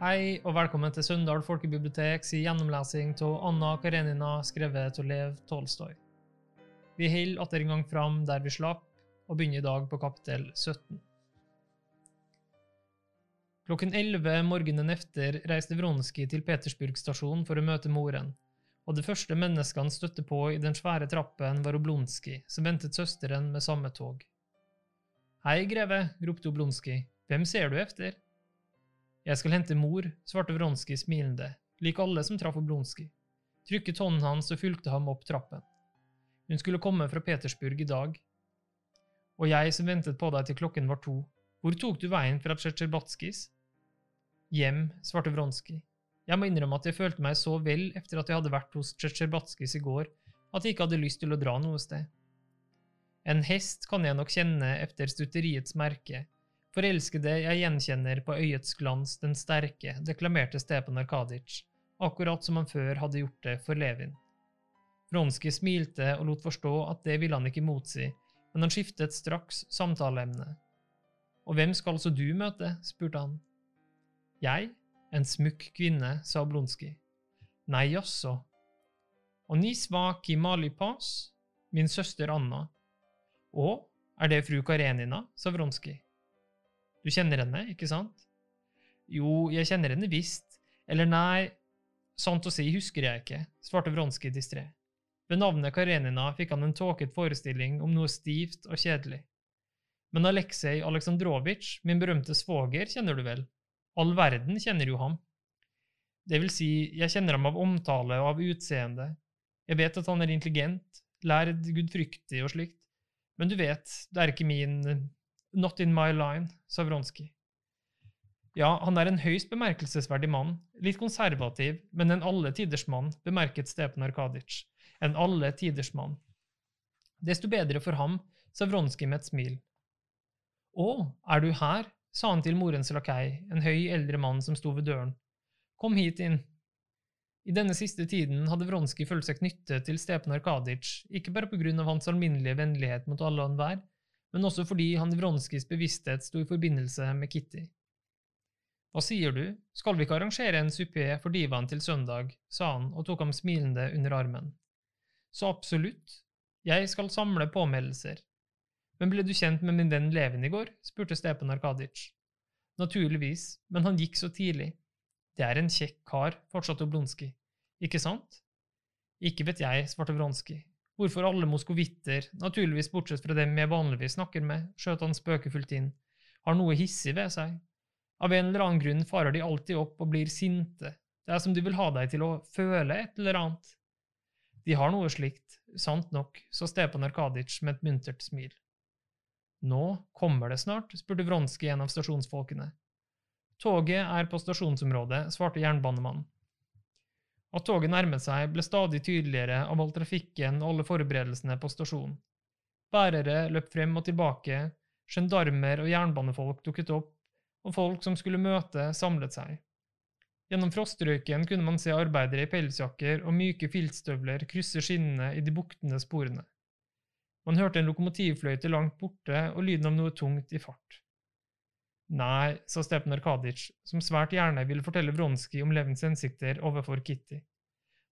Hei og velkommen til Søndal folkebibliotek sin gjennomlesing av Anna Karenina skrevet av Lev Tolstoy. Vi holder atter en gang fram der vi slapp, og begynner i dag på kapittel 17. Klokken 11 morgenen efter reiste Vronskij til Petersburg stasjon for å møte moren, og det første mennesket han støtte på i den svære trappen, var Oblonskij, som ventet søsteren med samme tog. Hei, greve, ropte Oblonskij, hvem ser du efter? Jeg skal hente mor, svarte Vronskij smilende, lik alle som traff Oblonskij. Trykket hånden hans og fulgte ham opp trappen. Hun skulle komme fra Petersburg i dag. Og jeg som ventet på deg til klokken var to, hvor tok du veien fra Tsjetsjerbatskijs? Hjem, svarte Vronskij. Jeg må innrømme at jeg følte meg så vel etter at jeg hadde vært hos Tsjetsjerbatskijs i går, at jeg ikke hadde lyst til å dra noe sted. En hest kan jeg nok kjenne efter stutteriets merke, Forelskede jeg gjenkjenner på øyets glans den sterke, deklamerte Stepan Arkadic, akkurat som han før hadde gjort det for Levin. Vronskij smilte og lot forstå at det ville han ikke motsi, men han skiftet straks samtaleemne. Og hvem skal altså du møte? spurte han. Jeg? En smukk kvinne, sa Oblonskij. Nei, jaså. Og nisva kimali malipas? Min søster Anna. Å, er det fru Karenina? sa Vronskij. Du kjenner henne, ikke sant? Jo, jeg kjenner henne visst. Eller nei, sant å si husker jeg ikke, svarte Vronskij distré. Ved navnet Karenina fikk han en tåket forestilling om noe stivt og kjedelig. Men Aleksej Aleksandrovitsj, min berømte svoger, kjenner du vel? All verden kjenner jo ham. Det vil si, jeg kjenner ham av omtale og av utseende. Jeg vet at han er intelligent, lærd, gudfryktig og slikt, men du vet, det er ikke min Not in my line, sa Vronskij. Ja, han er en høyst bemerkelsesverdig mann, litt konservativ, men en alle tiders mann, bemerket Stepan Arkadic. En alle tiders mann. Desto bedre for ham, sa Vronskij med et smil. Å, er du her? sa han til morens lakei, en høy, eldre mann som sto ved døren. Kom hit inn. I denne siste tiden hadde Vronskij følt seg knyttet til Stepan Arkadic, ikke bare på grunn av hans alminnelige vennlighet mot alle og enhver, men også fordi han i Vronskijs bevissthet sto i forbindelse med Kitty. Hva sier du, skal vi ikke arrangere en suppé for divaen til søndag, sa han og tok ham smilende under armen. Så absolutt, jeg skal samle påmeldelser. Men ble du kjent med min venn Levin i går? spurte Stepan Arkadic. Naturligvis, men han gikk så tidlig. Det er en kjekk kar, fortsatte Oblonskij. Ikke sant? Ikke vet jeg, svarte Vronskij, Hvorfor alle moskovitter, naturligvis bortsett fra dem jeg vanligvis snakker med, skjøt han spøkefullt inn, har noe hissig ved seg. Av en eller annen grunn farer de alltid opp og blir sinte, det er som de vil ha deg til å føle et eller annet. De har noe slikt, sant nok, sa Stepan Arkadic med et muntert smil. Nå kommer det snart, spurte Vronskij en av stasjonsfolkene. Toget er på stasjonsområdet, svarte jernbanemannen. At toget nærmet seg, ble stadig tydeligere av all trafikken og alle forberedelsene på stasjonen. Bærere løp frem og tilbake, gendarmer og jernbanefolk dukket opp, og folk som skulle møte, samlet seg. Gjennom frostrøyken kunne man se arbeidere i pelsjakker og myke filtstøvler krysse skinnene i de buktende sporene. Man hørte en lokomotivfløyte langt borte og lyden av noe tungt i fart. Nei, sa Stepan Arkaditsj, som svært gjerne ville fortelle Vronskij om Levens hensikter overfor Kitty.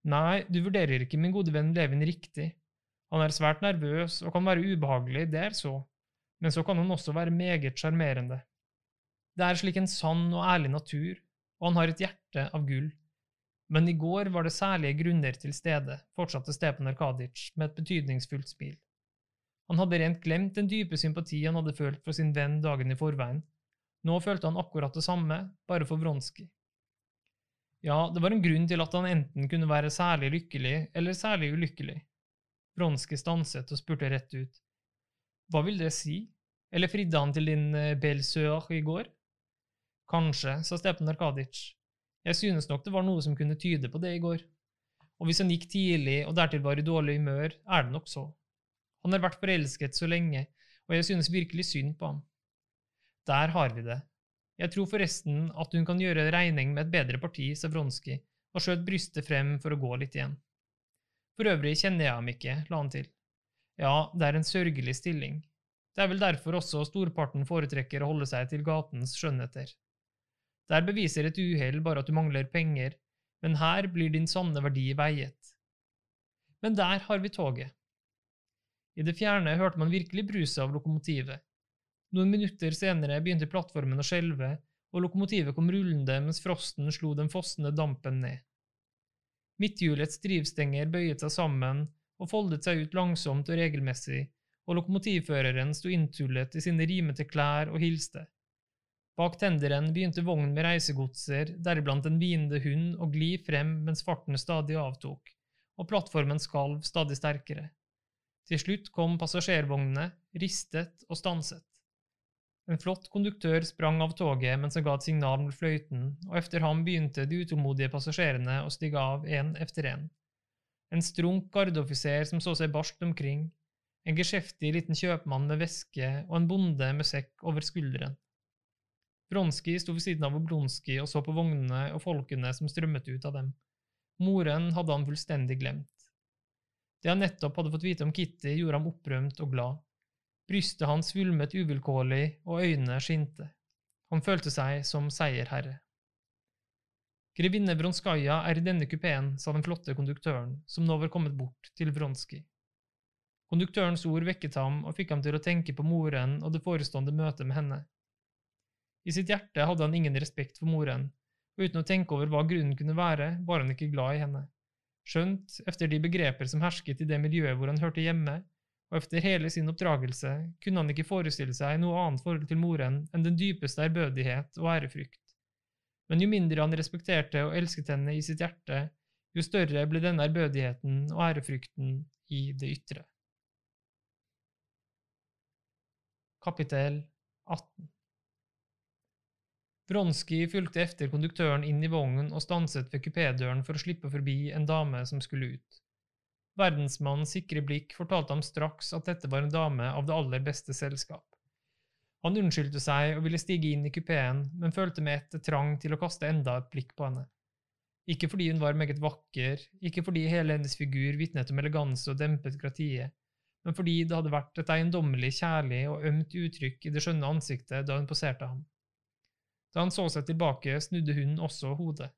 Nei, du vurderer ikke min gode venn Levin riktig. Han er svært nervøs og kan være ubehagelig, det er så, men så kan han også være meget sjarmerende. Det er slik en sann og ærlig natur, og han har et hjerte av gull. Men i går var det særlige grunner til stede, fortsatte Stepan Arkadic med et betydningsfullt smil. Han hadde rent glemt den dype sympati han hadde følt for sin venn dagen i forveien, nå følte han akkurat det samme, bare for Bronski. Ja, det var en grunn til at han enten kunne være særlig lykkelig eller særlig ulykkelig. Bronski stanset og spurte rett ut. Hva vil det si? Eller fridde han til din eh, belle sœur i går? Kanskje, sa Stepan Arkadic. Jeg synes nok det var noe som kunne tyde på det i går. Og hvis han gikk tidlig og dertil var i dårlig humør, er det nok så. Han har vært forelsket så lenge, og jeg synes virkelig synd på ham. Der har vi det. Jeg tror forresten at hun kan gjøre regning med et bedre parti, sa Vronskij og skjøt brystet frem for å gå litt igjen. For øvrig kjenner jeg ham ikke, la han til. Ja, det er en sørgelig stilling. Det er vel derfor også storparten foretrekker å holde seg til gatens skjønnheter. Der beviser et uhell bare at du mangler penger, men her blir din sanne verdi veiet. Men der har vi toget. I det fjerne hørte man virkelig bruset av lokomotivet. Noen minutter senere begynte plattformen å skjelve, og lokomotivet kom rullende mens frosten slo den fossende dampen ned. Midthjulets drivstenger bøyet seg sammen og foldet seg ut langsomt og regelmessig, og lokomotivføreren sto inntullet i sine rimete klær og hilste. Bak tenderen begynte vognen med reisegodser, deriblant en hvinende hund, å gli frem mens farten stadig avtok, og plattformen skalv stadig sterkere. Til slutt kom passasjervognene, ristet og stanset. En flott konduktør sprang av toget mens han ga et signal med fløyten, og efter ham begynte de utålmodige passasjerene å stige av én efter én. En strunk gardeoffiser som så seg barskt omkring, en geskjeftig liten kjøpmann med veske og en bonde med sekk over skulderen. Bronski sto ved siden av Oblonskij og så på vognene og folkene som strømmet ut av dem. Moren hadde han fullstendig glemt. Det han nettopp hadde fått vite om Kitty, gjorde ham opprømt og glad. Brystet hans svulmet uvilkårlig, og øynene skinte. Han følte seg som seierherre. Grevinne Vronskaja er i denne kupeen, sa den flotte konduktøren, som nå var kommet bort til Vronskij. Konduktørens ord vekket ham og fikk ham til å tenke på moren og det forestående møtet med henne. I sitt hjerte hadde han ingen respekt for moren, og uten å tenke over hva grunnen kunne være, var han ikke glad i henne. Skjønt, efter de begreper som hersket i det miljøet hvor han hørte hjemme, og efter hele sin oppdragelse, kunne han ikke forestille seg noe annet forhold til moren enn den dypeste ærbødighet og ærefrykt. Men jo mindre han respekterte og elsket henne i sitt hjerte, jo større ble denne ærbødigheten og ærefrykten i det ytre. Kapittel 18 Vronskij fulgte efter konduktøren inn i vognen og stanset ved kupédøren for å slippe forbi en dame som skulle ut. Verdensmannens sikre blikk fortalte ham straks at dette var en dame av det aller beste selskap. Han unnskyldte seg og ville stige inn i kupeen, men følte med ett trang til å kaste enda et blikk på henne. Ikke fordi hun var meget vakker, ikke fordi hele hennes figur vitnet om eleganse og dempet gratie, men fordi det hadde vært et eiendommelig kjærlig og ømt uttrykk i det skjønne ansiktet da hun poserte ham. Da han så seg tilbake, snudde hun også hodet.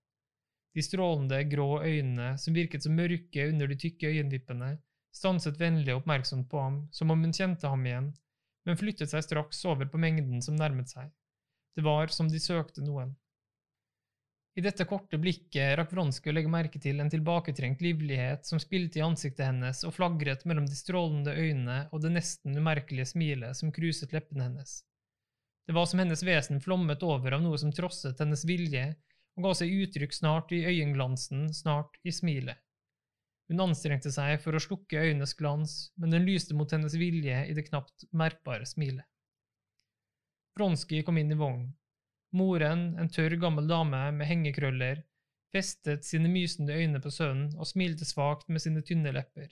De strålende, grå øynene, som virket så mørke under de tykke øyenvippene, stanset vennlig og oppmerksomt på ham, som om hun kjente ham igjen, men flyttet seg straks over på mengden som nærmet seg. Det var som de søkte noen. I dette korte blikket rakk Vronsky å legge merke til en tilbaketrengt livlighet som spilte i ansiktet hennes og flagret mellom de strålende øynene og det nesten umerkelige smilet som kruset leppene hennes. Det var som hennes vesen flommet over av noe som trosset hennes vilje, og ga seg uttrykk snart i øyenglansen, snart i smilet. Hun anstrengte seg for å slukke øynenes glans, men den lyste mot hennes vilje i det knapt merkbare smilet. Bronski kom inn i vognen. Moren, en tørr, gammel dame med hengekrøller, festet sine mysende øyne på sønnen og smilte svakt med sine tynne lepper.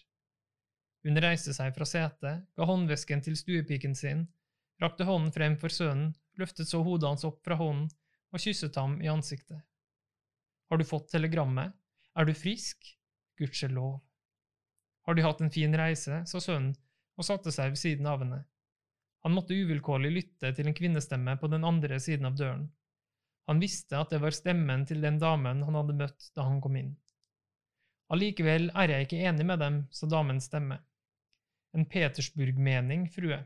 Hun reiste seg fra setet, ga håndvesken til stuepiken sin rakte hånden frem for sønnen, løftet så hodet hans opp fra hånden og kysset ham i ansiktet. Har du fått telegrammet? Er du frisk? Gudskjelov. Har de hatt en fin reise? sa sønnen og satte seg ved siden av henne. Han måtte uvilkårlig lytte til en kvinnestemme på den andre siden av døren. Han visste at det var stemmen til den damen han hadde møtt da han kom inn. Allikevel er jeg ikke enig med dem, sa damens stemme. En Petersburg-mening, frue.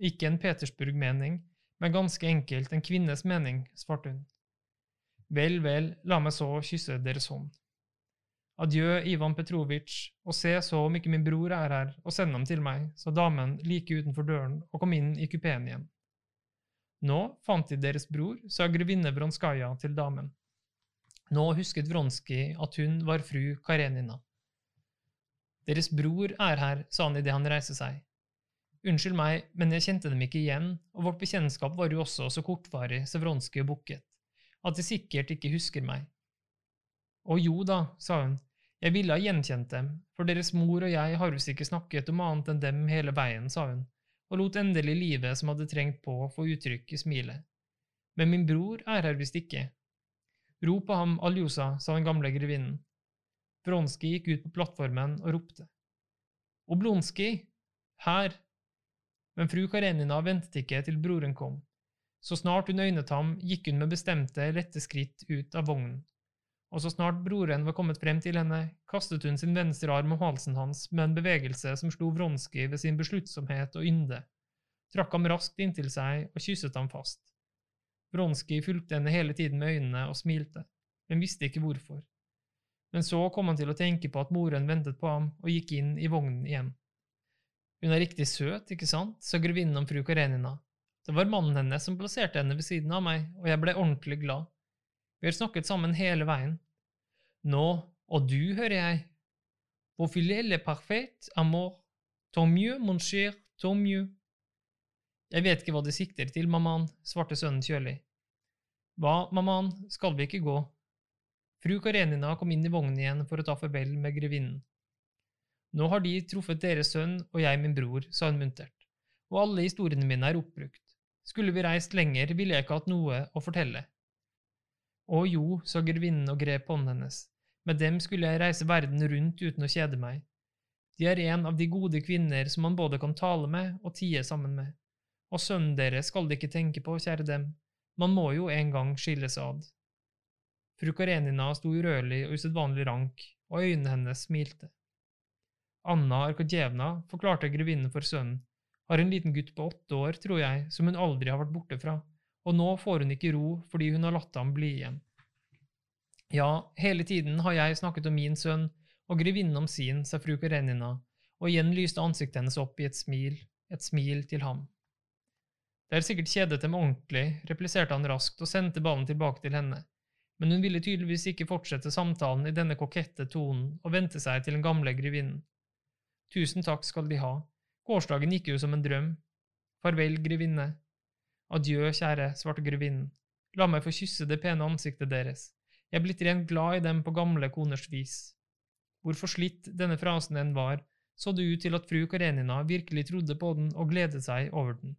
Ikke en Petersburg-mening, men ganske enkelt en kvinnes mening, svarte hun. Vel, vel, la meg så kysse deres hånd. Adjø, Ivan Petrovitsj, og se så om ikke min bror er her, og send ham til meg, sa damen like utenfor døren og kom inn i kupeen igjen. Nå fant de deres bror, sa grevinne Vronskaja til damen. Nå husket Vronskij at hun var fru Karenina. Deres bror er her, sa han idet han reiste seg. Unnskyld meg, men jeg kjente dem ikke igjen, og vårt bekjentskap var jo også så kortvarig, Sevronskij bukket, at de sikkert ikke husker meg. Å jo da, sa hun, jeg ville ha gjenkjent dem, for deres mor og jeg har visst ikke snakket om annet enn dem hele veien, sa hun, og lot endelig livet som hadde trengt på, få uttrykk i smilet. Men min bror er her visst ikke. Rop på ham, Aljosa, sa den gamle grevinnen. Bronski gikk ut på plattformen og ropte. Oblonski! Her! Men fru Karenina ventet ikke til broren kom. Så snart hun øynet ham, gikk hun med bestemte, lette skritt ut av vognen. Og så snart broren var kommet frem til henne, kastet hun sin venstre arm om halsen hans med en bevegelse som slo Vronskij ved sin besluttsomhet og ynde, trakk ham raskt inntil seg og kysset ham fast. Vronskij fulgte henne hele tiden med øynene og smilte, men visste ikke hvorfor. Men så kom han til å tenke på at moren ventet på ham og gikk inn i vognen igjen. Hun er riktig søt, ikke sant, sa grevinnen om fru Karenina. Det var mannen hennes som plasserte henne ved siden av meg, og jeg ble ordentlig glad. Vi har snakket sammen hele veien. Nå, og du, hører jeg. Vår filielle parfait, amour. Tant mieux, mon cher, tant mieux. Jeg vet ikke hva de sikter til, mammaen, svarte sønnen kjølig. Hva, mammaen, skal vi ikke gå? Fru Karenina kom inn i vognen igjen for å ta farvel med grevinnen. Nå har de truffet deres sønn og jeg min bror, sa hun muntert, og alle historiene mine er oppbrukt. Skulle vi reist lenger, ville jeg ikke hatt noe å fortelle. Å jo, sa grevinnen og grep hånden hennes, med dem skulle jeg reise verden rundt uten å kjede meg. De er en av de gode kvinner som man både kan tale med og tie sammen med, og sønnen deres skal de ikke tenke på, kjære dem, man må jo en gang skilles ad. Fru Karenina sto urørlig og usedvanlig rank, og øynene hennes smilte. Anna Arkadjevna, forklarte grevinnen for sønnen, har en liten gutt på åtte år, tror jeg, som hun aldri har vært borte fra, og nå får hun ikke ro fordi hun har latt ham bli igjen. Ja, hele tiden har jeg snakket om min sønn og grevinnen om sin, sa fru Karenina, og igjen lyste ansiktet hennes opp i et smil, et smil til ham. Det er sikkert kjedet dem ordentlig, repliserte han raskt og sendte ballen tilbake til henne men hun ville tydeligvis ikke fortsette samtalen i denne kokette tonen og vente seg til den gamle grevinnen. Tusen takk skal de ha, gårsdagen gikk jo som en drøm. Farvel, grevinne. Adjø, kjære, svarte grevinnen. La meg få kysse det pene ansiktet deres. Jeg er blitt rent glad i dem på gamle koners vis. Hvor forslitt denne frasen enn var, så det ut til at fru Karenina virkelig trodde på den og gledet seg over den.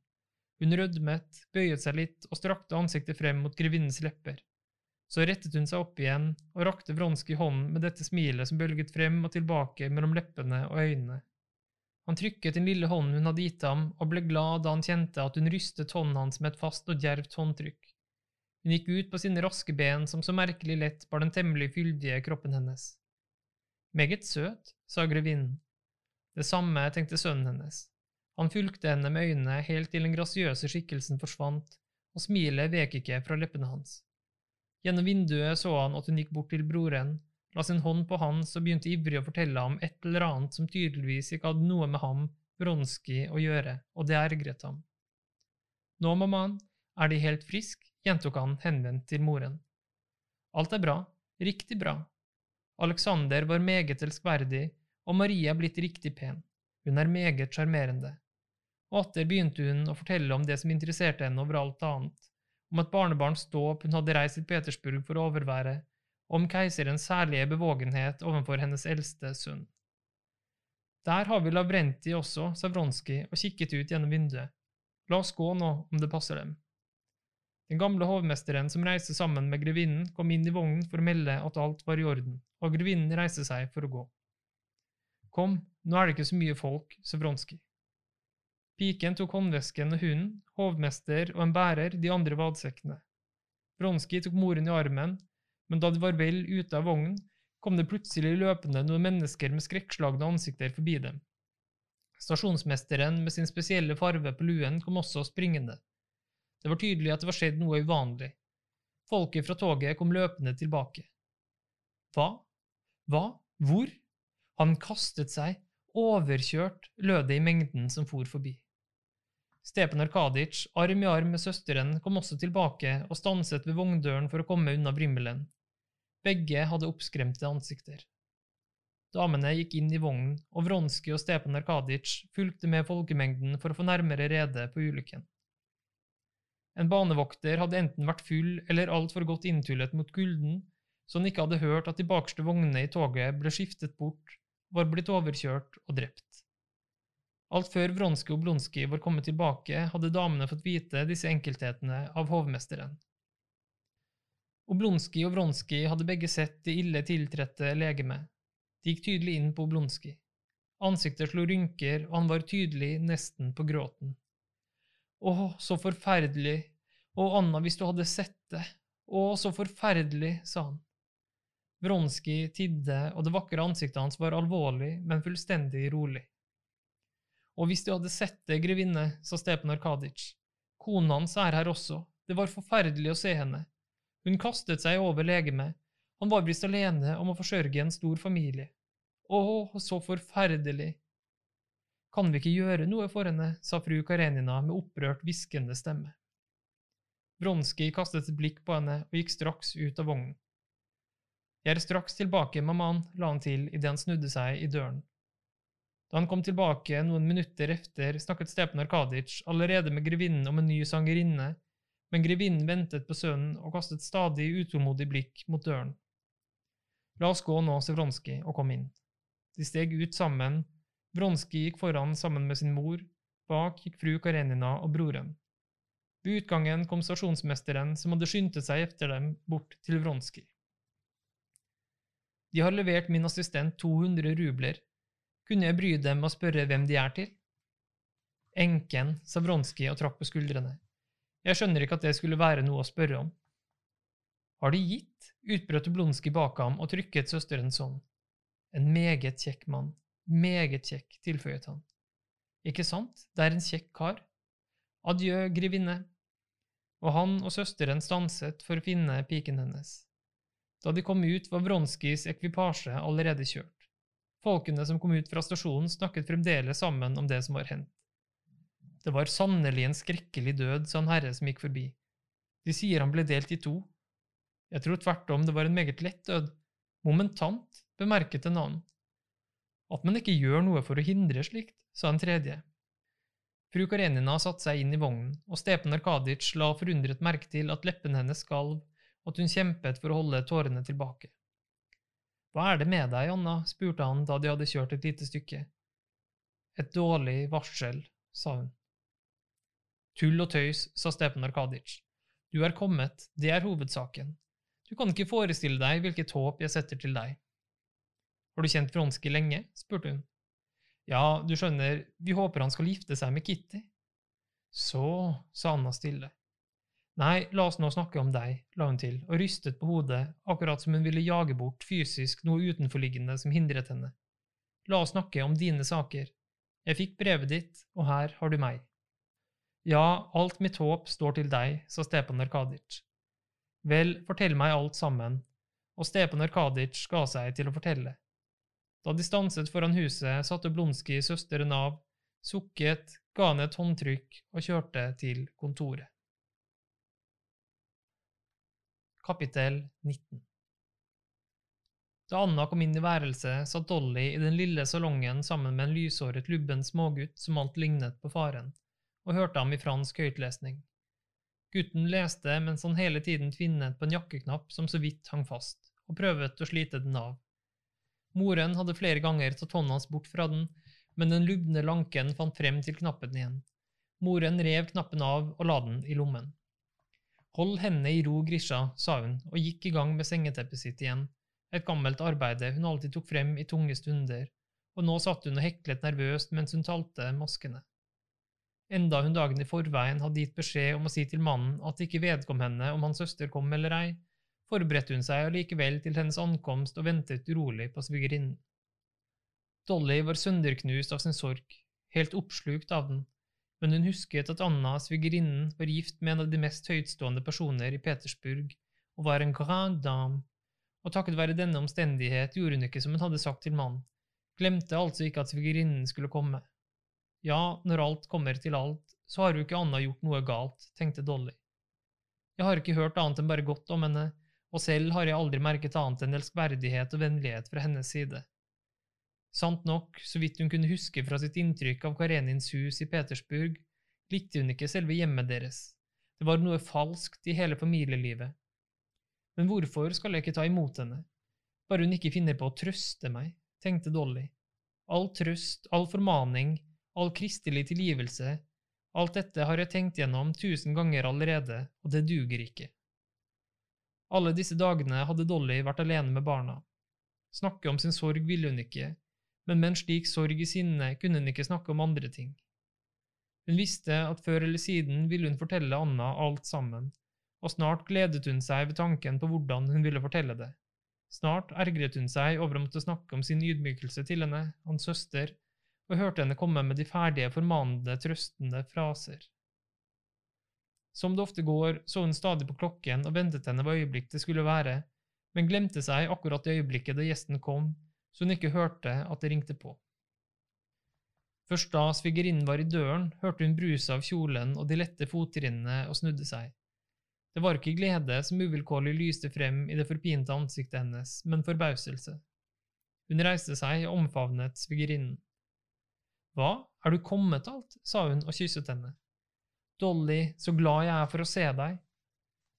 Hun rødmet, bøyet seg litt og strakte ansiktet frem mot grevinnens lepper. Så rettet hun seg opp igjen og rakte Vronskij hånden med dette smilet som bølget frem og tilbake mellom leppene og øynene. Han trykket den lille hånden hun hadde gitt ham, og ble glad da han kjente at hun rystet hånden hans med et fast og djervt håndtrykk. Hun gikk ut på sine raske ben som så merkelig lett bar den temmelig fyldige kroppen hennes. Meget søt, sa grevinnen. Det samme tenkte sønnen hennes. Han fulgte henne med øynene helt til den grasiøse skikkelsen forsvant, og smilet vek ikke fra leppene hans. Gjennom vinduet så han at hun gikk bort til broren, la sin hånd på hans og begynte ivrig å fortelle ham et eller annet som tydeligvis ikke hadde noe med ham, bronski, å gjøre, og det ergret ham. Nå, mammaen, er De helt frisk? gjentok han henvendt til moren. Alt er bra, riktig bra. Alexander var meget elskverdig, og Marie er blitt riktig pen. Hun er meget sjarmerende. Og atter begynte hun å fortelle om det som interesserte henne over alt annet, om et barnebarns dåp hun hadde reist til Petersburg for å overvære, om keiserens særlige bevågenhet overfor hennes eldste sønn. Der har vi Lavrenti også, sa Vronskij og kikket ut gjennom vinduet. La oss gå nå, om det passer dem. Den gamle hovmesteren som reiste sammen med grevinnen, kom inn i vognen for å melde at alt var i orden, og grevinnen reiste seg for å gå. Kom, nå er det ikke så mye folk, sa Vronskij. Piken tok håndvesken og hunden, hovmester og en bærer de andre vadsekkene. Vronski tok moren i armen, men da de var vel ute av vognen, kom det plutselig løpende noen mennesker med skrekkslagne ansikter forbi dem. Stasjonsmesteren med sin spesielle farve på luen kom også springende. Det var tydelig at det var skjedd noe uvanlig. Folket fra toget kom løpende tilbake. Hva? Hva? Hvor? Han kastet seg, overkjørt, lød det i mengden som for forbi. Stepan Arkadic, arm i arm med søsteren, kom også tilbake og stanset ved vogndøren for å komme unna vrimmelen. Begge hadde oppskremte ansikter. Damene gikk inn i vognen, og Vronskij og Stepan Arkadic fulgte med folkemengden for å få nærmere rede på ulykken. En banevokter hadde enten vært full eller altfor godt inntullet mot kulden, så han ikke hadde hørt at de bakerste vognene i toget ble skiftet bort, var blitt overkjørt og drept. Alt før Vronskij og Blonskij var kommet tilbake, hadde damene fått vite disse enkelthetene av hovmesteren. Oblonskij og Vronskij hadde begge sett det ille tiltrette legemet. De gikk tydelig inn på Oblonskij. Ansiktet slo rynker, og han var tydelig nesten på gråten. Åh, så forferdelig, Å, Anna, hvis du hadde sett det, å, så forferdelig, sa han. Vronskij tidde, og det vakre ansiktet hans var alvorlig, men fullstendig rolig. Og hvis du hadde sett det, grevinne, sa Stepan Arkadic, kona hans er her også, det var forferdelig å se henne. Hun kastet seg over legemet, han var visst alene om å forsørge en stor familie. Å, så forferdelig. Kan vi ikke gjøre noe for henne, sa fru Karenina med opprørt, hviskende stemme. Vronskij kastet et blikk på henne og gikk straks ut av vognen. Jeg er straks tilbake, mammaen, la han til idet han snudde seg i døren. Da han kom tilbake noen minutter efter, snakket Stepan Arkadic allerede med grevinnen om en ny sangerinne, men grevinnen ventet på sønnen og kastet stadig utålmodig blikk mot døren. La oss gå nå, sa Vronskij og kom inn. De steg ut sammen, Vronskij gikk foran sammen med sin mor, bak gikk fru Karenina og broren. Ved utgangen kom stasjonsmesteren, som hadde skyndt seg etter dem, bort til Vronskij. De har levert min assistent 200 rubler. Kunne jeg bry dem med å spørre hvem de er til? Enken, sa Vronskij og trakk på skuldrene. Jeg skjønner ikke at det skulle være noe å spørre om. Har de gitt? utbrøt Blonskij bak ham og trykket søsterens hånd. En meget kjekk mann, meget kjekk, tilføyet han. Ikke sant, det er en kjekk kar. Adjø, grevinne. Og han og søsteren stanset for å finne piken hennes. Da de kom ut, var Vronskijs ekvipasje allerede kjørt. Folkene som kom ut fra stasjonen, snakket fremdeles sammen om det som var hendt. Det var sannelig en skrekkelig død, sa en herre som gikk forbi. De sier han ble delt i to. Jeg tror tvert om det var en meget lett død. Momentant, bemerket en annen. At man ikke gjør noe for å hindre slikt, sa en tredje. Fru Karenina satte seg inn i vognen, og Stepan Arkadic la forundret merke til at leppene hennes skalv, og at hun kjempet for å holde tårene tilbake. Hva er det med deg, Anna? spurte han da de hadde kjørt et lite stykke. Et dårlig varsel, sa hun. Tull og tøys, sa Stepan Arkadic. Du er kommet, det er hovedsaken. Du kan ikke forestille deg hvilket håp jeg setter til deg. Har du kjent Vronskij lenge? spurte hun. Ja, du skjønner, vi håper han skal gifte seg med Kitty. Så, sa Anna stille. Nei, la oss nå snakke om deg, la hun til, og rystet på hodet, akkurat som hun ville jage bort fysisk noe utenforliggende som hindret henne. La oss snakke om dine saker. Jeg fikk brevet ditt, og her har du meg. Ja, alt mitt håp står til deg, sa Stepan Arkadic. Vel, fortell meg alt sammen, og Stepan Arkadic ga seg til å fortelle. Da de stanset foran huset, satte Blonski søsteren av, sukket, ga henne et håndtrykk og kjørte til kontoret. Kapittel 19 Da Anna kom inn i værelset, satt Dolly i den lille salongen sammen med en lyshåret, lubben smågutt som alt lignet på faren og hørte ham i fransk høytlesning. Gutten leste mens han hele tiden tvinnet på en jakkeknapp som så vidt hang fast, og prøvet å slite den av. Moren hadde flere ganger tatt hånda hans bort fra den, men den lubne lanken fant frem til knappen igjen. Moren rev knappen av og la den i lommen. Hold hendene i ro, Grisha, sa hun og gikk i gang med sengeteppet sitt igjen, et gammelt arbeide hun alltid tok frem i tunge stunder, og nå satt hun og heklet nervøst mens hun talte maskene. Enda hun dagen i forveien hadde gitt beskjed om å si til mannen at det ikke vedkom henne om hans søster kom eller ei, forberedte hun seg allikevel til hennes ankomst og ventet urolig på svigerinnen. Dolly var sønderknust av sin sorg, helt oppslukt av den, men hun husket at Anna, svigerinnen, var gift med en av de mest høytstående personer i Petersburg og var en grand dame, og takket være denne omstendighet gjorde hun ikke som hun hadde sagt til mannen, glemte altså ikke at svigerinnen skulle komme. Ja, når alt kommer til alt, så har jo ikke Anna gjort noe galt, tenkte Dolly. Jeg har ikke hørt annet enn bare godt om henne, og selv har jeg aldri merket annet enn elskverdighet og vennlighet fra hennes side. Sant nok, så vidt hun kunne huske fra sitt inntrykk av Karenins hus i Petersburg, likte hun ikke selve hjemmet deres, det var noe falskt i hele familielivet. Men hvorfor skal jeg ikke ta imot henne? Bare hun ikke finner på å trøste meg, tenkte Dolly. All trøst, all formaning, all kristelig tilgivelse, alt dette har jeg tenkt gjennom tusen ganger allerede, og det duger ikke. Alle disse dagene hadde Dolly vært alene med barna. Snakke om sin sorg ville hun ikke, men med en slik sorg i sinne kunne hun ikke snakke om andre ting. Hun visste at før eller siden ville hun fortelle Anna alt sammen, og snart gledet hun seg ved tanken på hvordan hun ville fortelle det. Snart ergret hun seg over å måtte snakke om sin ydmykelse til henne, hans søster, og hørte henne komme med de ferdige, formanende, trøstende fraser. Som det ofte går, så hun stadig på klokken og ventet henne hva øyeblikk det skulle være, men glemte seg akkurat i øyeblikket da gjesten kom, så hun ikke hørte at det ringte på. Først da svigerinnen var i døren, hørte hun bruset av kjolen og de lette fottrinnene og snudde seg. Det var ikke glede som uvilkårlig lyste frem i det forpinte ansiktet hennes, men forbauselse. Hun reiste seg og omfavnet svigerinnen. Hva, er du kommet alt? sa hun og kysset henne. Dolly, så glad jeg er for å se deg.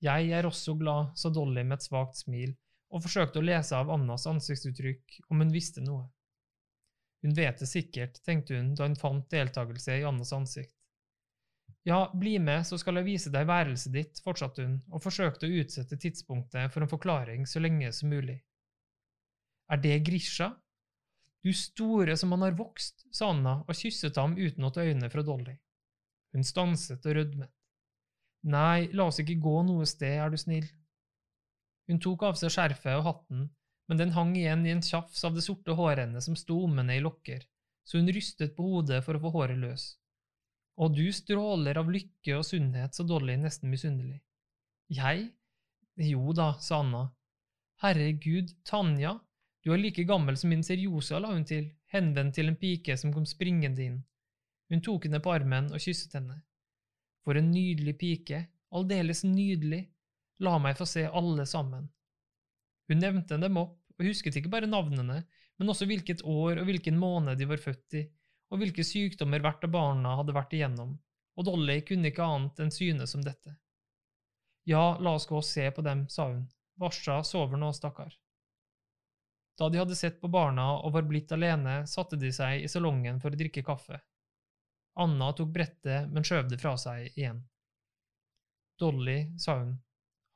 Jeg er også glad, sa Dolly med et svakt smil, og forsøkte å lese av Annas ansiktsuttrykk om hun visste noe. Hun vet det sikkert, tenkte hun da hun fant deltakelse i Annas ansikt. Ja, bli med, så skal jeg vise deg værelset ditt, fortsatte hun, og forsøkte å utsette tidspunktet for en forklaring så lenge som mulig. Er det Grisha? Du store som han har vokst, sa Anna og kysset ham uten å ta øynene fra Dolly. Hun stanset og rødmet. Nei, la oss ikke gå noe sted, er du snill. Hun tok av seg skjerfet og hatten, men den hang igjen i en tjafs av det sorte håret hennes som sto ommende i lokker, så hun rystet på hodet for å få håret løs. Og du stråler av lykke og sunnhet, sa Dolly nesten misunnelig. Jeg? Jo da, sa Anna. Herregud, Tanja, du er like gammel som min Seriosa, la hun til, henvendt til en pike som kom springende inn. Hun tok henne på armen og kysset henne. For en nydelig pike, aldeles nydelig, la meg få se alle sammen. Hun nevnte dem opp og husket ikke bare navnene, men også hvilket år og hvilken måned de var født i, og hvilke sykdommer hvert av barna hadde vært igjennom, og Dolly kunne ikke annet enn synes om dette. Ja, la oss gå og se på dem, sa hun, Varsha sover nå, stakkar. Da de hadde sett på barna og var blitt alene, satte de seg i salongen for å drikke kaffe. Anna tok brettet, men skjøv det fra seg igjen. Dolly, sa hun,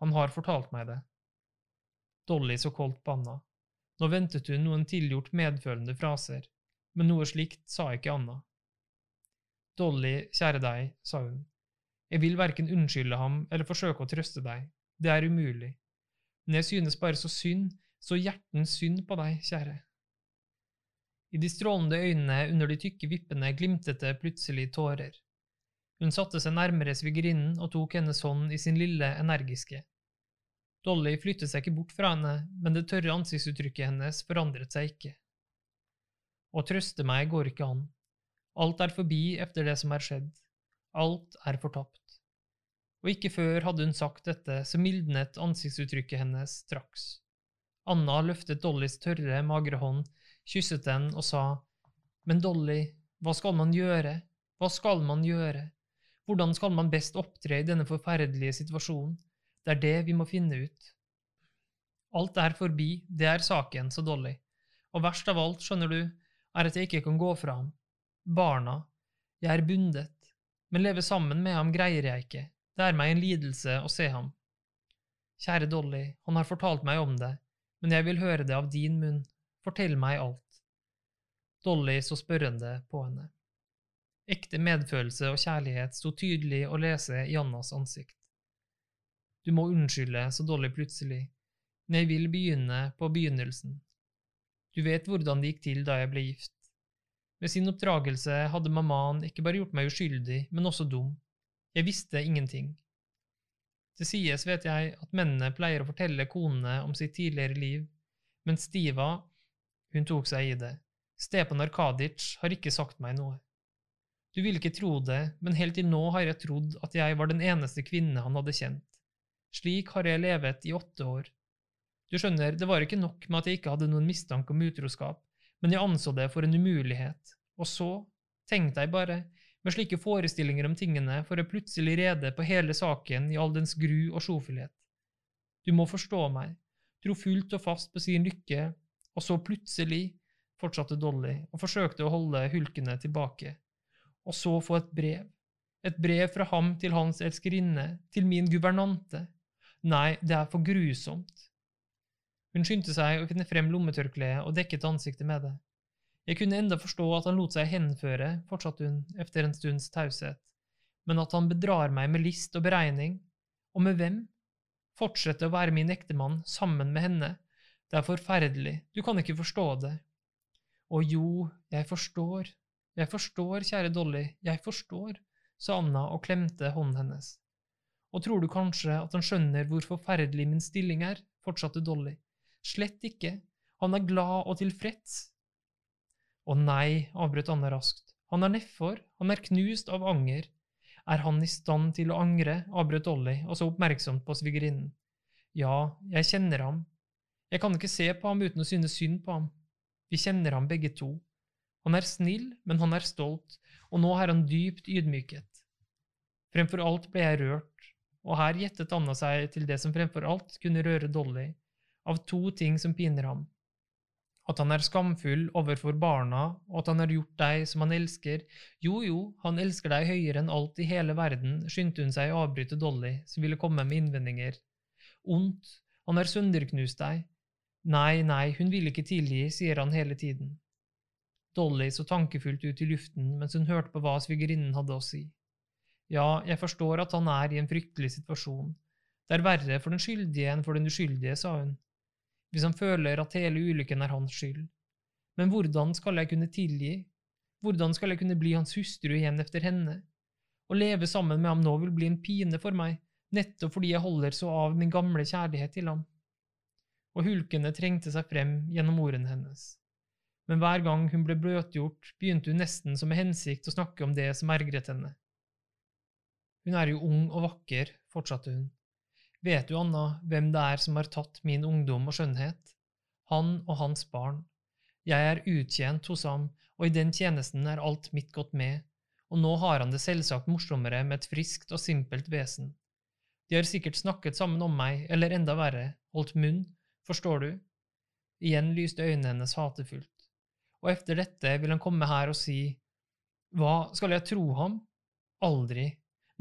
han har fortalt meg det. Dolly så koldt på Anna. Nå ventet hun noen tilgjort medfølende fraser, men noe slikt sa ikke Anna. Dolly, kjære deg, sa hun, jeg vil verken unnskylde ham eller forsøke å trøste deg, det er umulig, men jeg synes bare så synd, så hjertens synd på deg, kjære. I de strålende øynene under de tykke vippene glimtet det plutselig tårer. Hun satte seg nærmere svigerinnen og tok hennes hånd i sin lille, energiske. Dolly flyttet seg ikke bort fra henne, men det tørre ansiktsuttrykket hennes forandret seg ikke. Å trøste meg går ikke an. Alt er forbi efter det som er skjedd. Alt er fortapt. Og ikke før hadde hun sagt dette, så mildnet ansiktsuttrykket hennes straks. Anna løftet Dollys tørre, magre hånd kysset den og sa, Men Dolly, hva skal man gjøre, hva skal man gjøre, hvordan skal man best opptre i denne forferdelige situasjonen, det er det vi må finne ut. Alt er forbi, det er saken, sa Dolly, og verst av alt, skjønner du, er at jeg ikke kan gå fra ham. Barna, jeg er bundet, men leve sammen med ham greier jeg ikke, det er meg en lidelse å se ham. Kjære Dolly, han har fortalt meg om det, men jeg vil høre det av din munn. Fortell meg alt. Dolly så spørrende på henne. Ekte medfølelse og kjærlighet sto tydelig å lese i Annas ansikt. Du må unnskylde, sa Dolly plutselig, men jeg vil begynne på begynnelsen. Du vet hvordan det gikk til da jeg ble gift. Med sin oppdragelse hadde mammaen ikke bare gjort meg uskyldig, men også dum. Jeg visste ingenting. Det sies, vet jeg, at mennene pleier å fortelle konene om sitt tidligere liv, men Stiva hun tok seg i det. Stepan Arkadic har ikke sagt meg noe. Du vil ikke tro det, men helt til nå har jeg trodd at jeg var den eneste kvinne han hadde kjent. Slik har jeg levet i åtte år. Du skjønner, det var ikke nok med at jeg ikke hadde noen mistanke om utroskap, men jeg anså det for en umulighet. Og så, tenk deg bare, med slike forestillinger om tingene får jeg plutselig rede på hele saken i all dens gru og sjofullhet. Du må forstå meg, dro fullt og fast på sin lykke og så plutselig, fortsatte Dolly og forsøkte å holde hulkene tilbake, og så få et brev, et brev fra ham til hans elskerinne, til min guvernante. Nei, det er for grusomt. Hun skyndte seg å finne frem lommetørkleet og dekket ansiktet med det. Jeg kunne enda forstå at han lot seg henføre, fortsatte hun etter en stunds taushet, men at han bedrar meg med list og beregning, og med hvem? Fortsette å være min ektemann sammen med henne, det er forferdelig, du kan ikke forstå det. Å jo, jeg forstår, jeg forstår, kjære Dolly, jeg forstår, sa Anna og klemte hånden hennes. Og tror du kanskje at han skjønner hvor forferdelig min stilling er, fortsatte Dolly. Slett ikke, han er glad og tilfreds. Å nei, avbrøt Anna raskt, han er nedfor, han er knust av anger. Er han i stand til å angre, avbrøt Ollie og så oppmerksomt på svigerinnen. Ja, jeg kjenner ham. Jeg kan ikke se på ham uten å synes synd på ham. Vi kjenner ham begge to. Han er snill, men han er stolt, og nå er han dypt ydmyket. Fremfor alt ble jeg rørt, og her gjettet Anna seg til det som fremfor alt kunne røre Dolly, av to ting som piner ham at han er skamfull overfor barna, og at han har gjort deg som han elsker. Jo, jo, han elsker deg høyere enn alt i hele verden, skyndte hun seg å avbryte Dolly, som ville komme med innvendinger. Ondt, han har sønderknust deg. Nei, nei, hun vil ikke tilgi, sier han hele tiden. Dolly så tankefullt ut i luften mens hun hørte på hva svigerinnen hadde å si. Ja, jeg forstår at han er i en fryktelig situasjon. Det er verre for den skyldige enn for den uskyldige, sa hun hvis han føler at hele ulykken er hans skyld. Men hvordan skal jeg kunne tilgi? Hvordan skal jeg kunne bli hans hustru igjen efter henne? Å leve sammen med ham nå vil bli en pine for meg, nettopp fordi jeg holder så av min gamle kjærlighet til ham. Og hulkene trengte seg frem gjennom ordene hennes. Men hver gang hun ble bløtgjort, begynte hun nesten som med hensikt å snakke om det som ergret henne. Hun er jo ung og vakker, fortsatte hun. Vet du, Anna, hvem det er som har tatt min ungdom og skjønnhet? Han og hans barn. Jeg er uttjent hos ham, og i den tjenesten er alt mitt gått med, og nå har han det selvsagt morsommere med et friskt og simpelt vesen. De har sikkert snakket sammen om meg, eller enda verre, holdt munn, forstår du? Igjen lyste øynene hennes hatefullt. Og efter dette vil han komme her og si, Hva, skal jeg tro ham? Aldri.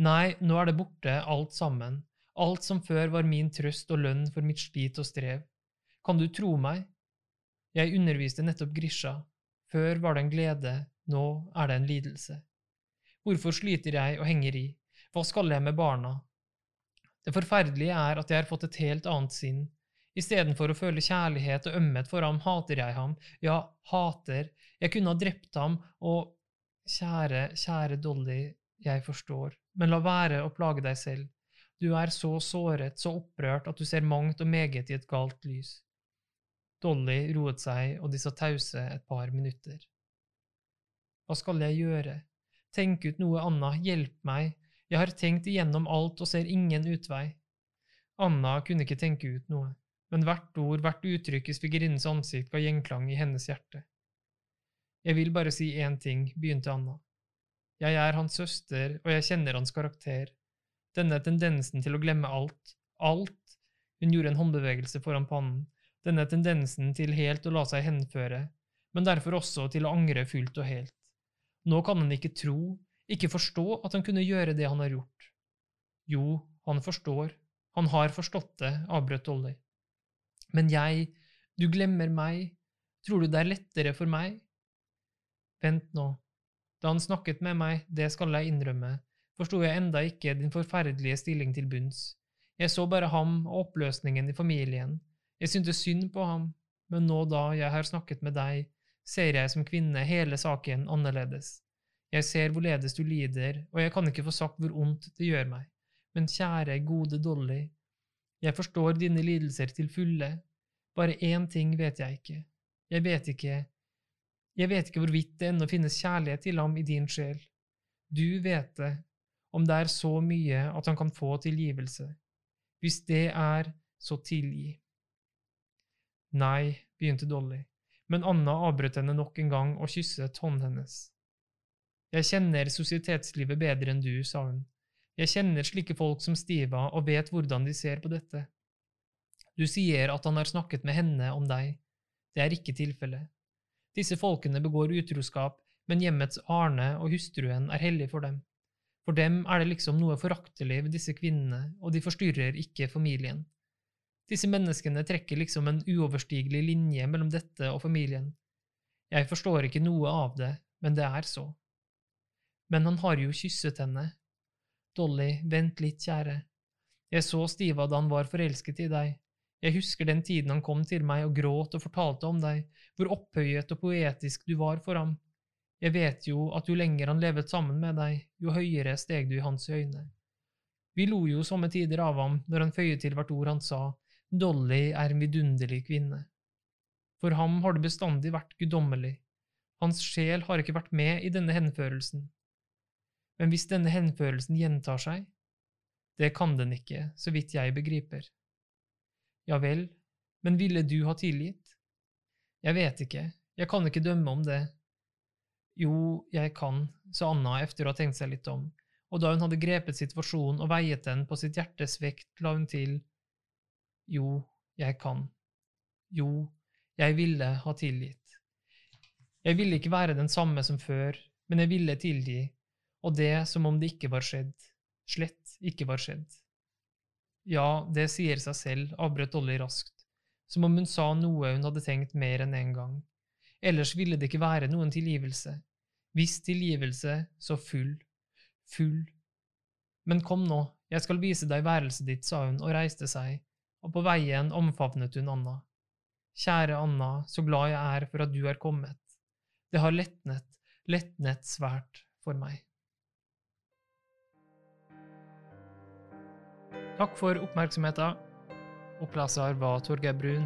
Nei, nå er det borte, alt sammen alt som før var min trøst og lønn for mitt slit og strev. Kan du tro meg? Jeg underviste nettopp Grisha. Før var det en glede, nå er det en lidelse. Hvorfor sliter jeg og henger i? Hva skal jeg med barna? Det forferdelige er at jeg har fått et helt annet sinn. Istedenfor å føle kjærlighet og ømhet for ham, hater jeg ham. Ja, hater. Jeg kunne ha drept ham, og Kjære, kjære Dolly, jeg forstår, men la være å plage deg selv. Du er så såret, så opprørt, at du ser mangt og meget i et galt lys. Dolly roet seg, og de satt tause et par minutter. Hva skal jeg gjøre? Tenk ut noe, Anna, hjelp meg, jeg har tenkt igjennom alt og ser ingen utvei. Anna kunne ikke tenke ut noe, men hvert ord, hvert uttrykk i svigerinnens ansikt ga gjenklang i hennes hjerte. Jeg vil bare si én ting, begynte Anna. Jeg er hans søster, og jeg kjenner hans karakter. Denne tendensen til å glemme alt, alt, hun gjorde en håndbevegelse foran pannen, denne tendensen til helt å la seg henføre, men derfor også til å angre fullt og helt. Nå kan han ikke tro, ikke forstå at han kunne gjøre det han har gjort. Jo, han forstår, han har forstått det, avbrøt Dolly. Men jeg, du glemmer meg, tror du det er lettere for meg? Vent nå, da han snakket med meg, det skal jeg innrømme, forsto jeg enda ikke din forferdelige stilling til bunns. Jeg så bare ham og oppløsningen i familien. Jeg syntes synd på ham, men nå da jeg har snakket med deg, ser jeg som kvinne hele saken annerledes. Jeg ser hvorledes du lider, og jeg kan ikke få sagt hvor ondt det gjør meg. Men kjære, gode Dolly, jeg forstår dine lidelser til fulle. Bare én ting vet jeg ikke. Jeg vet ikke… Jeg vet ikke hvorvidt det ennå finnes kjærlighet til ham i din sjel. Du vet det, om det er så mye at han kan få tilgivelse. Hvis det er, så tilgi. Nei, begynte Dolly, men Anna avbrøt henne nok en gang og kysset hånden hennes. Jeg kjenner sosietetslivet bedre enn du, sa hun. Jeg kjenner slike folk som Stiva og vet hvordan de ser på dette. Du sier at han har snakket med henne om deg. Det er ikke tilfellet. Disse folkene begår utroskap, men hjemmets Arne og hustruen er hellig for dem. For dem er det liksom noe foraktelig ved disse kvinnene, og de forstyrrer ikke familien. Disse menneskene trekker liksom en uoverstigelig linje mellom dette og familien. Jeg forstår ikke noe av det, men det er så. Men han har jo kysset henne. Dolly, vent litt, kjære. Jeg så Stiva da han var forelsket i deg. Jeg husker den tiden han kom til meg og gråt og fortalte om deg, hvor opphøyet og poetisk du var for ham. Jeg vet jo at jo lenger han levet sammen med deg, jo høyere steg du i hans øyne. Vi lo jo somme tider av ham når han føyet til hvert ord han sa, Dolly er en vidunderlig kvinne. For ham har det bestandig vært guddommelig. Hans sjel har ikke vært med i denne henførelsen. Men hvis denne henførelsen gjentar seg, det kan den ikke, så vidt jeg begriper. Ja vel, men ville du ha tilgitt? Jeg vet ikke, jeg kan ikke dømme om det. Jo, jeg kan, sa Anna efter å ha tenkt seg litt om, og da hun hadde grepet situasjonen og veiet den på sitt hjertes vekt, la hun til, jo, jeg kan. Jo, jeg ville ha tilgitt. Jeg ville ikke være den samme som før, men jeg ville tilgi, og det som om det ikke var skjedd, slett ikke var skjedd. Ja, det sier seg selv, avbrøt Dolly raskt, som om hun sa noe hun hadde tenkt mer enn en gang. Ellers ville det ikke være noen tilgivelse. Hvis tilgivelse, så full, full. Men kom nå, jeg skal vise deg værelset ditt, sa hun og reiste seg, og på veien omfavnet hun Anna. Kjære Anna, så glad jeg er for at du er kommet. Det har letnet, letnet svært for meg. Takk for oppmerksomheten. Oppleser var Torgeir Brun.